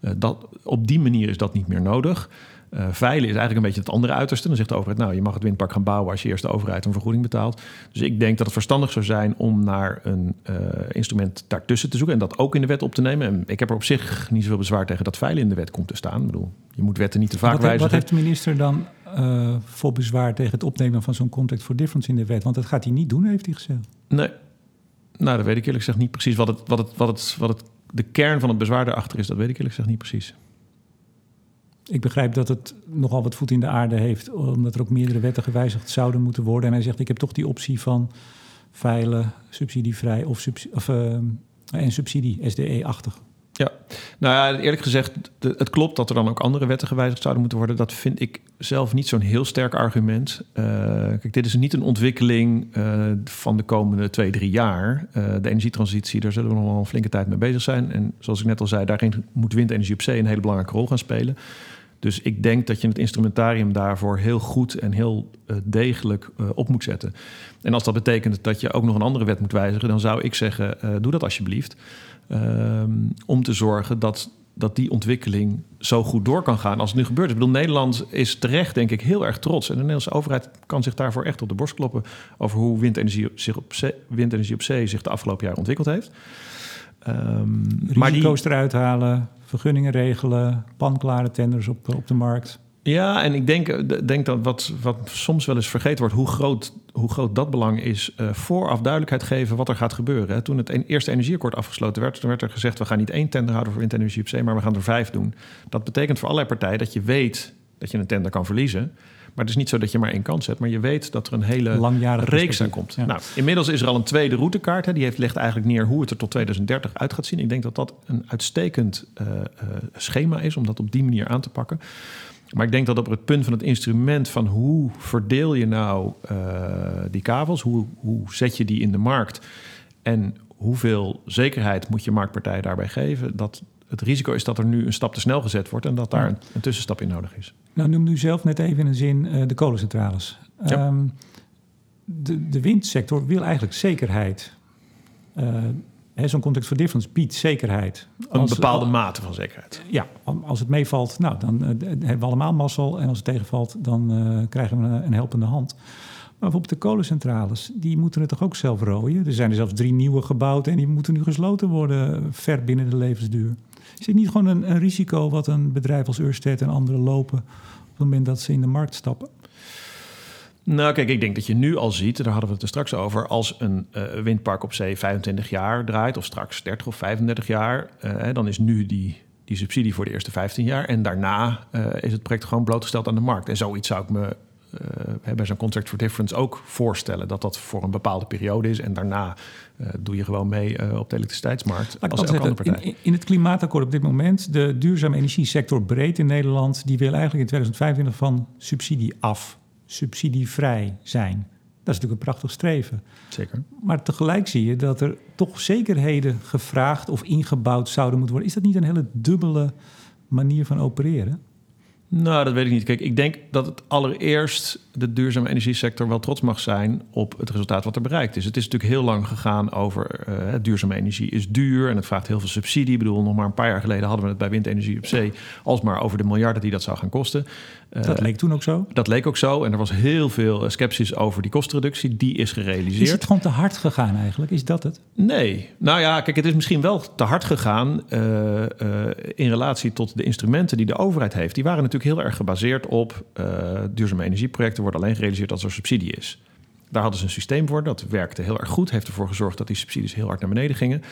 Uh, dat, op die manier is dat niet meer nodig. Uh, veilen is eigenlijk een beetje het andere uiterste. Dan zegt de overheid, nou, je mag het windpark gaan bouwen als je eerst de overheid een vergoeding betaalt. Dus ik denk dat het verstandig zou zijn om naar een uh, instrument daartussen te zoeken en dat ook in de wet op te nemen. En ik heb er op zich niet zoveel bezwaar tegen dat veilen in de wet komt te staan. Ik bedoel, je moet wetten niet te vaak wat, wijzigen. Wat heeft de minister dan uh, voor bezwaar tegen het opnemen van zo'n contract for difference in de wet? Want dat gaat hij niet doen, heeft hij gezegd. Nee, nou, dat weet ik eerlijk gezegd niet precies. Wat, het, wat, het, wat, het, wat het, de kern van het bezwaar daarachter is, dat weet ik eerlijk gezegd niet precies. Ik begrijp dat het nogal wat voet in de aarde heeft, omdat er ook meerdere wetten gewijzigd zouden moeten worden. En hij zegt: Ik heb toch die optie van veilen, subsidievrij of, of uh, en subsidie, SDE-achtig. Ja, nou ja, eerlijk gezegd, het klopt dat er dan ook andere wetten gewijzigd zouden moeten worden. Dat vind ik zelf niet zo'n heel sterk argument. Uh, kijk, dit is niet een ontwikkeling uh, van de komende twee, drie jaar. Uh, de energietransitie, daar zullen we nog wel een flinke tijd mee bezig zijn. En zoals ik net al zei, daarin moet windenergie op zee een hele belangrijke rol gaan spelen. Dus ik denk dat je het instrumentarium daarvoor heel goed en heel degelijk op moet zetten. En als dat betekent dat je ook nog een andere wet moet wijzigen, dan zou ik zeggen: doe dat alsjeblieft. Um, om te zorgen dat, dat die ontwikkeling zo goed door kan gaan als het nu gebeurt. Ik bedoel, Nederland is terecht, denk ik, heel erg trots. En de Nederlandse overheid kan zich daarvoor echt op de borst kloppen over hoe windenergie, zich op, zee, windenergie op zee zich de afgelopen jaar ontwikkeld heeft. Um, maar die eruit halen, vergunningen regelen, panklare tenders op, op de markt. Ja, en ik denk, denk dat wat, wat soms wel eens vergeten wordt, hoe groot, hoe groot dat belang is, uh, vooraf duidelijkheid geven wat er gaat gebeuren. Hè. Toen het een, eerste energieakkoord afgesloten werd, toen werd er gezegd: we gaan niet één tender houden voor windenergie op zee, maar we gaan er vijf doen. Dat betekent voor allerlei partijen dat je weet dat je een tender kan verliezen. Maar het is niet zo dat je maar één kans hebt. Maar je weet dat er een hele reeks aan komt. Ja. Nou, inmiddels is er al een tweede routekaart. Hè. Die heeft, legt eigenlijk neer hoe het er tot 2030 uit gaat zien. Ik denk dat dat een uitstekend uh, schema is om dat op die manier aan te pakken. Maar ik denk dat op het punt van het instrument van hoe verdeel je nou uh, die kabels, hoe, hoe zet je die in de markt en hoeveel zekerheid moet je marktpartij daarbij geven, dat het risico is dat er nu een stap te snel gezet wordt en dat daar een, een tussenstap in nodig is. Nou, noem u zelf net even in een zin uh, de kolencentrales. Ja. Um, de, de windsector wil eigenlijk zekerheid. Uh, Zo'n contract for difference biedt zekerheid. Een als, bepaalde al, mate van zekerheid. Ja, als het meevalt, nou, dan uh, hebben we allemaal mazzel. En als het tegenvalt, dan uh, krijgen we een, een, helpende hand. Maar bijvoorbeeld de kolencentrales, die moeten het toch ook zelf rooien? Er zijn er zelfs drie nieuwe gebouwd en die moeten nu gesloten worden ver binnen de levensduur. Is het niet gewoon een, een risico wat een bedrijf als Ørsted en anderen lopen... op het moment dat ze in de markt stappen? Nou, kijk, ik denk dat je nu al ziet, daar hadden we het er straks over, als een uh, windpark op zee 25 jaar draait, of straks 30 of 35 jaar, uh, dan is nu die, die subsidie voor de eerste 15 jaar. En daarna uh, is het project gewoon blootgesteld aan de markt. En zoiets zou ik me bij zo'n contract for difference ook voorstellen, dat dat voor een bepaalde periode is. En daarna doe je gewoon mee op de elektriciteitsmarkt. als elke andere partij. In, in, het klimaatakkoord op dit moment, de duurzame energiesector breed in Nederland, die wil eigenlijk in 2025 van subsidie af subsidievrij zijn. Dat is natuurlijk een prachtig streven. Zeker. Maar tegelijk zie je dat er toch zekerheden gevraagd of ingebouwd zouden moeten worden. Is dat niet een hele dubbele manier van opereren? Nou, dat weet ik niet. Kijk, ik denk dat het allereerst de duurzame energiesector wel trots mag zijn op het resultaat wat er bereikt is. Het is natuurlijk heel lang gegaan over uh, duurzame energie is duur en het vraagt heel veel subsidie. Ik bedoel, nog maar een paar jaar geleden hadden we het bij windenergie op zee alsmaar over de miljarden die dat zou gaan kosten. Dat leek toen ook zo? Dat leek ook zo. En er was heel veel sceptisch over die kostenreductie. Die is gerealiseerd. Is het gewoon te hard gegaan eigenlijk? Is dat het? Nee. Nou ja, kijk, het is misschien wel te hard gegaan uh, uh, in relatie tot de instrumenten die de overheid heeft. Die waren natuurlijk heel erg gebaseerd op uh, duurzame energieprojecten. Worden alleen gerealiseerd als er subsidie is. Daar hadden ze een systeem voor. Dat werkte heel erg goed. Heeft ervoor gezorgd dat die subsidies heel hard naar beneden gingen.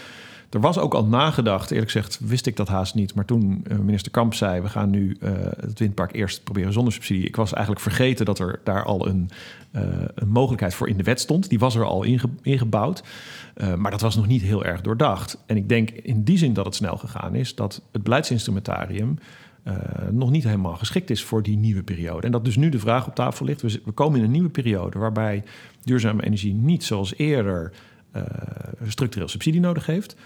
Er was ook al nagedacht, eerlijk gezegd wist ik dat haast niet. Maar toen uh, minister Kamp zei, we gaan nu uh, het windpark eerst proberen zonder subsidie. Ik was eigenlijk vergeten dat er daar al een, uh, een mogelijkheid voor in de wet stond. Die was er al inge ingebouwd. maar dat was nog niet heel erg doordacht. En ik denk in die zin dat het snel gegaan is, dat het beleidsinstrumentarium nog niet helemaal geschikt is voor die nieuwe periode. En dat dus nu de vraag op tafel ligt. We komen in een nieuwe periode waarbij duurzame energie niet zoals eerder structureel subsidie nodig heeft.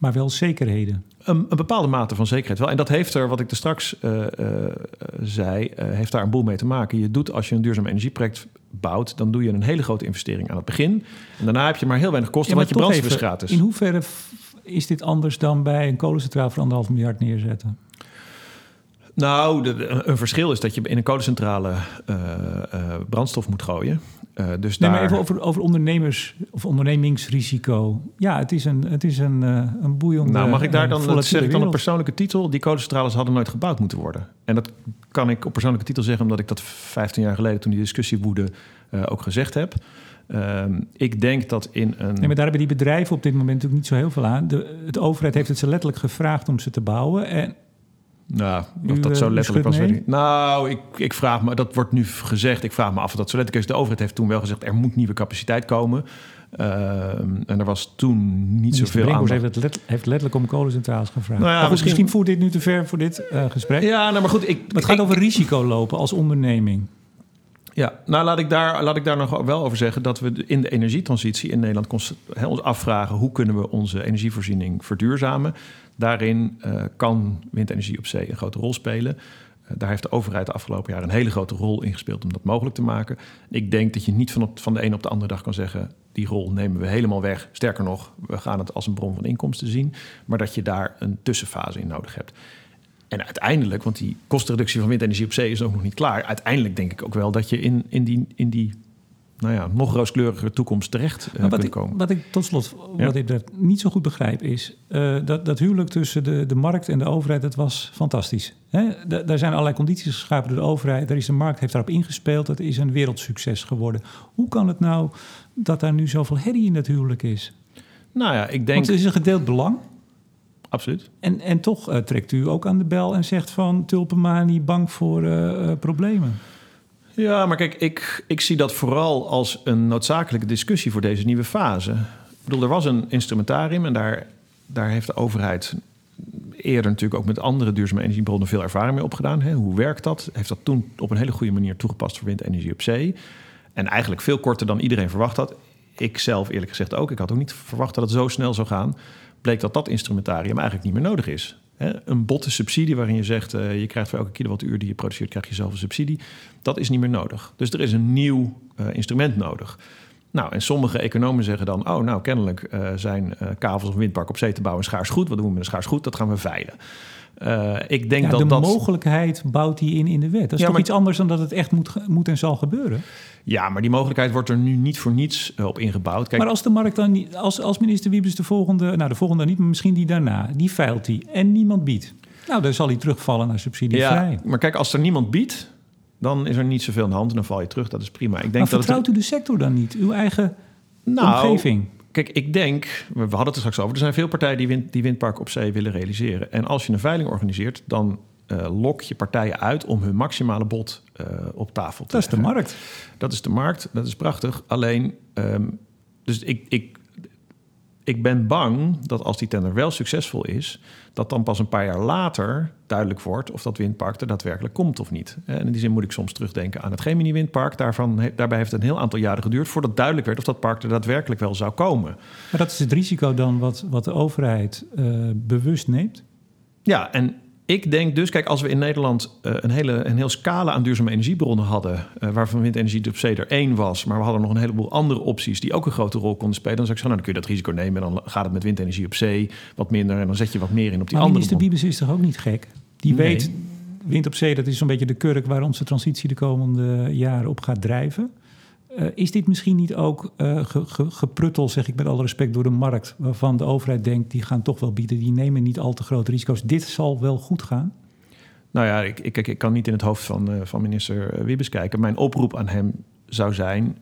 Maar wel zekerheden. Een, een, bepaalde mate van zekerheid wel. En dat heeft er, wat ik er straks uh, uh, zei, uh, heeft daar een boel mee te maken. Je doet als je een duurzaam energieproject bouwt, dan doe je een hele grote investering aan het begin. En daarna heb je maar heel weinig kosten, ja, want je brandstof is gratis. In hoeverre is dit anders dan bij een kolencentraal voor anderhalf miljard neerzetten? Nou, de, een verschil is dat je in een kolencentrale brandstof moet gooien. Uh, dus nee, daar... maar even over, over ondernemers of ondernemingsrisico. Ja, het is een, het is een, een boeiende. Nou, mag ik daar dan, dat zeg ik dan een persoonlijke titel? Die kolencentrales hadden nooit gebouwd moeten worden. En dat kan ik op persoonlijke titel zeggen, omdat ik dat 15 jaar geleden, toen die discussie woedde, ook gezegd heb. Um, ik denk dat in een. Nee, maar daar hebben die bedrijven op dit moment natuurlijk niet zo heel veel aan. De, de overheid heeft het ze letterlijk gevraagd om ze te bouwen. En nou, of dat zo letterlijk was, weet ik Nou, ik, ik vraag me, dat wordt nu gezegd, ik vraag me af of dat zo letterlijk is. De overheid heeft toen wel gezegd, er moet nieuwe capaciteit komen. Uh, en er was toen niet zoveel aan. Heeft, let, heeft letterlijk om kolencentrales gevraagd. Nou ja, goed, misschien... misschien voert dit nu te ver voor dit uh, gesprek. Ja, nou, maar goed. Ik, het gaat over risico lopen als onderneming. Ja, nou laat ik, daar, laat ik daar nog wel over zeggen dat we in de energietransitie in Nederland ons afvragen hoe kunnen we onze energievoorziening verduurzamen. Daarin uh, kan windenergie op zee een grote rol spelen. Uh, daar heeft de overheid de afgelopen jaar een hele grote rol in gespeeld om dat mogelijk te maken. Ik denk dat je niet van, op, van de een op de andere dag kan zeggen: die rol nemen we helemaal weg. Sterker nog, we gaan het als een bron van inkomsten zien. Maar dat je daar een tussenfase in nodig hebt. En uiteindelijk, want die kostenreductie van windenergie op zee is ook nog niet klaar. Uiteindelijk denk ik ook wel dat je in, in die, in die nou ja, nog rooskleurige toekomst terecht uh, wat ik, komen. Wat ik tot slot, ja. wat ik niet zo goed begrijp, is uh, dat, dat huwelijk tussen de, de markt en de overheid, dat was fantastisch. Hè? daar zijn allerlei condities geschapen door de overheid. Daar is de markt heeft daarop ingespeeld. Het is een wereldsucces geworden. Hoe kan het nou dat daar nu zoveel herrie in het huwelijk is? Nou ja, ik denk. Want het is een gedeeld belang. Absoluut. En, en toch uh, trekt u ook aan de bel en zegt van Tulpenmani bang voor problemen. Ja, maar kijk, ik, ik zie dat vooral als een noodzakelijke discussie voor deze nieuwe fase. Ik bedoel, er was een instrumentarium en daar, daar heeft de overheid eerder natuurlijk ook met andere duurzame energiebronnen veel ervaring mee opgedaan. Hè? Hoe werkt dat? Heeft dat toen op een hele goede manier toegepast voor windenergie op zee. En eigenlijk veel korter dan iedereen verwacht had. Ik zelf eerlijk gezegd ook. Ik had ook niet verwacht dat het zo snel zou gaan. Bleek dat dat instrumentarium eigenlijk niet meer nodig is. Een botte subsidie waarin je zegt... Uh, je krijgt voor elke kilowattuur die je produceert... krijg je zelf een subsidie. Dat is niet meer nodig. Dus er is een nieuw uh, instrument nodig. Nou, en sommige economen zeggen dan... oh, nou, kennelijk uh, zijn kavels of windparken op zee te bouwen schaars goed. Wat doen we met een schaars goed? Dat gaan we veilen. Ik denk ja, dat de dat... mogelijkheid bouwt die in in de wet. Dat is ja, toch maar... iets anders dan dat het echt moet, moet en zal gebeuren? Ja, maar die mogelijkheid wordt er nu niet voor niets op ingebouwd. Kijk, maar als de markt dan niet, als, als minister Wiebes de volgende, nou de volgende niet, maar misschien die daarna, die veilt die en niemand biedt. Nou, dan zal hij terugvallen naar subsidievrij. Ja, maar kijk, als er niemand biedt, dan is er niet zoveel aan de hand en dan val je terug. Dat is prima. Ik denk maar dat vertrouwt het... u de sector dan niet? Uw eigen nou, omgeving? Kijk, ik denk, we hadden het er straks over, er zijn veel partijen die, wind, die windparken op zee willen realiseren. En als je een veiling organiseert, dan uh, lok je partijen uit om hun maximale bod uh, op tafel te Dat is de markt. Dat is de markt, dat is prachtig. Alleen, um, dus ik, ik, ik ben bang dat als die tender wel succesvol is, dat dan pas een paar jaar later duidelijk wordt of dat windpark er daadwerkelijk komt of niet. En in die zin moet ik soms terugdenken aan het Gemini windpark. Daarvan, daarbij heeft het een heel aantal jaren geduurd voordat duidelijk werd of dat park er daadwerkelijk wel zou komen. Maar dat is het risico dan wat, wat de overheid uh, bewust neemt? Ja, en ik denk dus, kijk, als we in Nederland uh, een, hele, een heel scala aan duurzame energiebronnen hadden, uh, waarvan windenergie op zee er één was, maar we hadden nog een heleboel andere opties die ook een grote rol konden spelen, dan zou ik zeggen, nou, dan kun je dat risico nemen en dan gaat het met windenergie op zee wat minder en dan zet je wat meer in op die maar andere. Minister Wiebes is toch ook niet gek? Die Nee. weet wind op zee, dat is zo'n beetje de kurk waar onze transitie de komende jaren op gaat drijven. Uh, is dit misschien niet ook uh, ge, gepruttel, zeg ik met alle respect, door de markt, waarvan de overheid denkt, die gaan toch wel bieden, die nemen niet al te grote risico's. Dit zal wel goed gaan? Nou ja, ik, ik, ik kan niet in het hoofd van, uh, van minister Wiebes kijken. Mijn oproep aan hem zou zijn: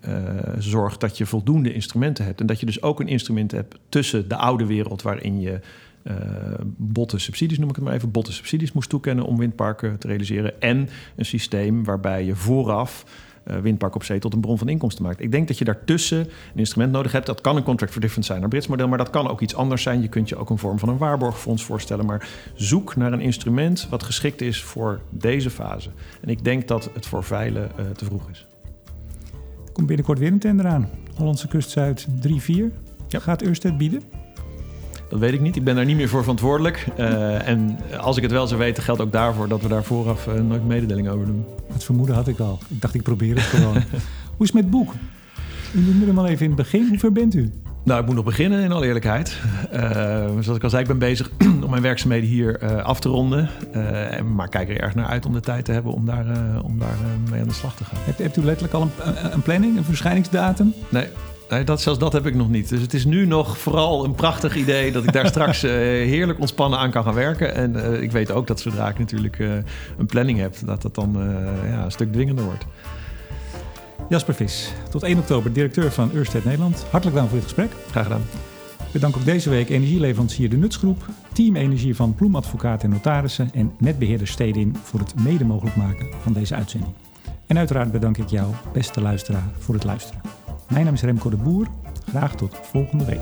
zorg dat je voldoende instrumenten hebt. En dat je dus ook een instrument hebt tussen de oude wereld, waarin je botte subsidies, noem ik het maar even, botte subsidies moest toekennen om windparken te realiseren. En een systeem waarbij je vooraf windpark op zee tot een bron van inkomsten maakt. Ik denk dat je daartussen een instrument nodig hebt. Dat kan een contract for difference zijn, een Brits model, maar dat kan ook iets anders zijn. Je kunt je ook een vorm van een waarborgfonds voorstellen. Maar zoek naar een instrument wat geschikt is voor deze fase. En ik denk dat het voor veilen uh, te vroeg is. Er komt binnenkort weer een tender aan. Hollandse kust Zuid 3-4. Ja. Gaat Ørsted bieden? Dat weet ik niet. Ik ben daar niet meer voor verantwoordelijk. Uh, en als ik het wel zou weten, geldt ook daarvoor dat we daar vooraf uh, nooit mededeling over doen. Het vermoeden had ik al. Ik dacht, ik probeer het gewoon. Hoe is het met het boek? U noemde hem al even in het begin. Hoe ver bent u? Nou, ik moet nog beginnen in alle eerlijkheid. Uh, zoals ik al zei, ik ben bezig om mijn werkzaamheden hier uh, af te ronden. Uh, maar kijk er erg naar uit om de tijd te hebben om daar, om daar mee aan de slag te gaan. Hebt, hebt u letterlijk al een, een planning, een verschijningsdatum? Nee, Nee, dat, zelfs dat heb ik nog niet. Dus het is nu nog vooral een prachtig idee dat ik daar straks uh, heerlijk ontspannen aan kan gaan werken. En uh, ik weet ook dat zodra ik natuurlijk uh, een planning heb, dat dat dan ja, een stuk dwingender wordt. Jasper Vis, tot 1 oktober directeur van Ørsted Nederland. Hartelijk dank voor dit gesprek. Graag gedaan. Bedank ook deze week energieleverancier De Nutsgroep, Team Energie van Ploemadvocaat en Notarissen en netbeheerder Stedin voor het mede mogelijk maken van deze uitzending. En uiteraard bedank ik jou, beste luisteraar, voor het luisteren. Mijn naam is Remco de Boer. Graag tot volgende week.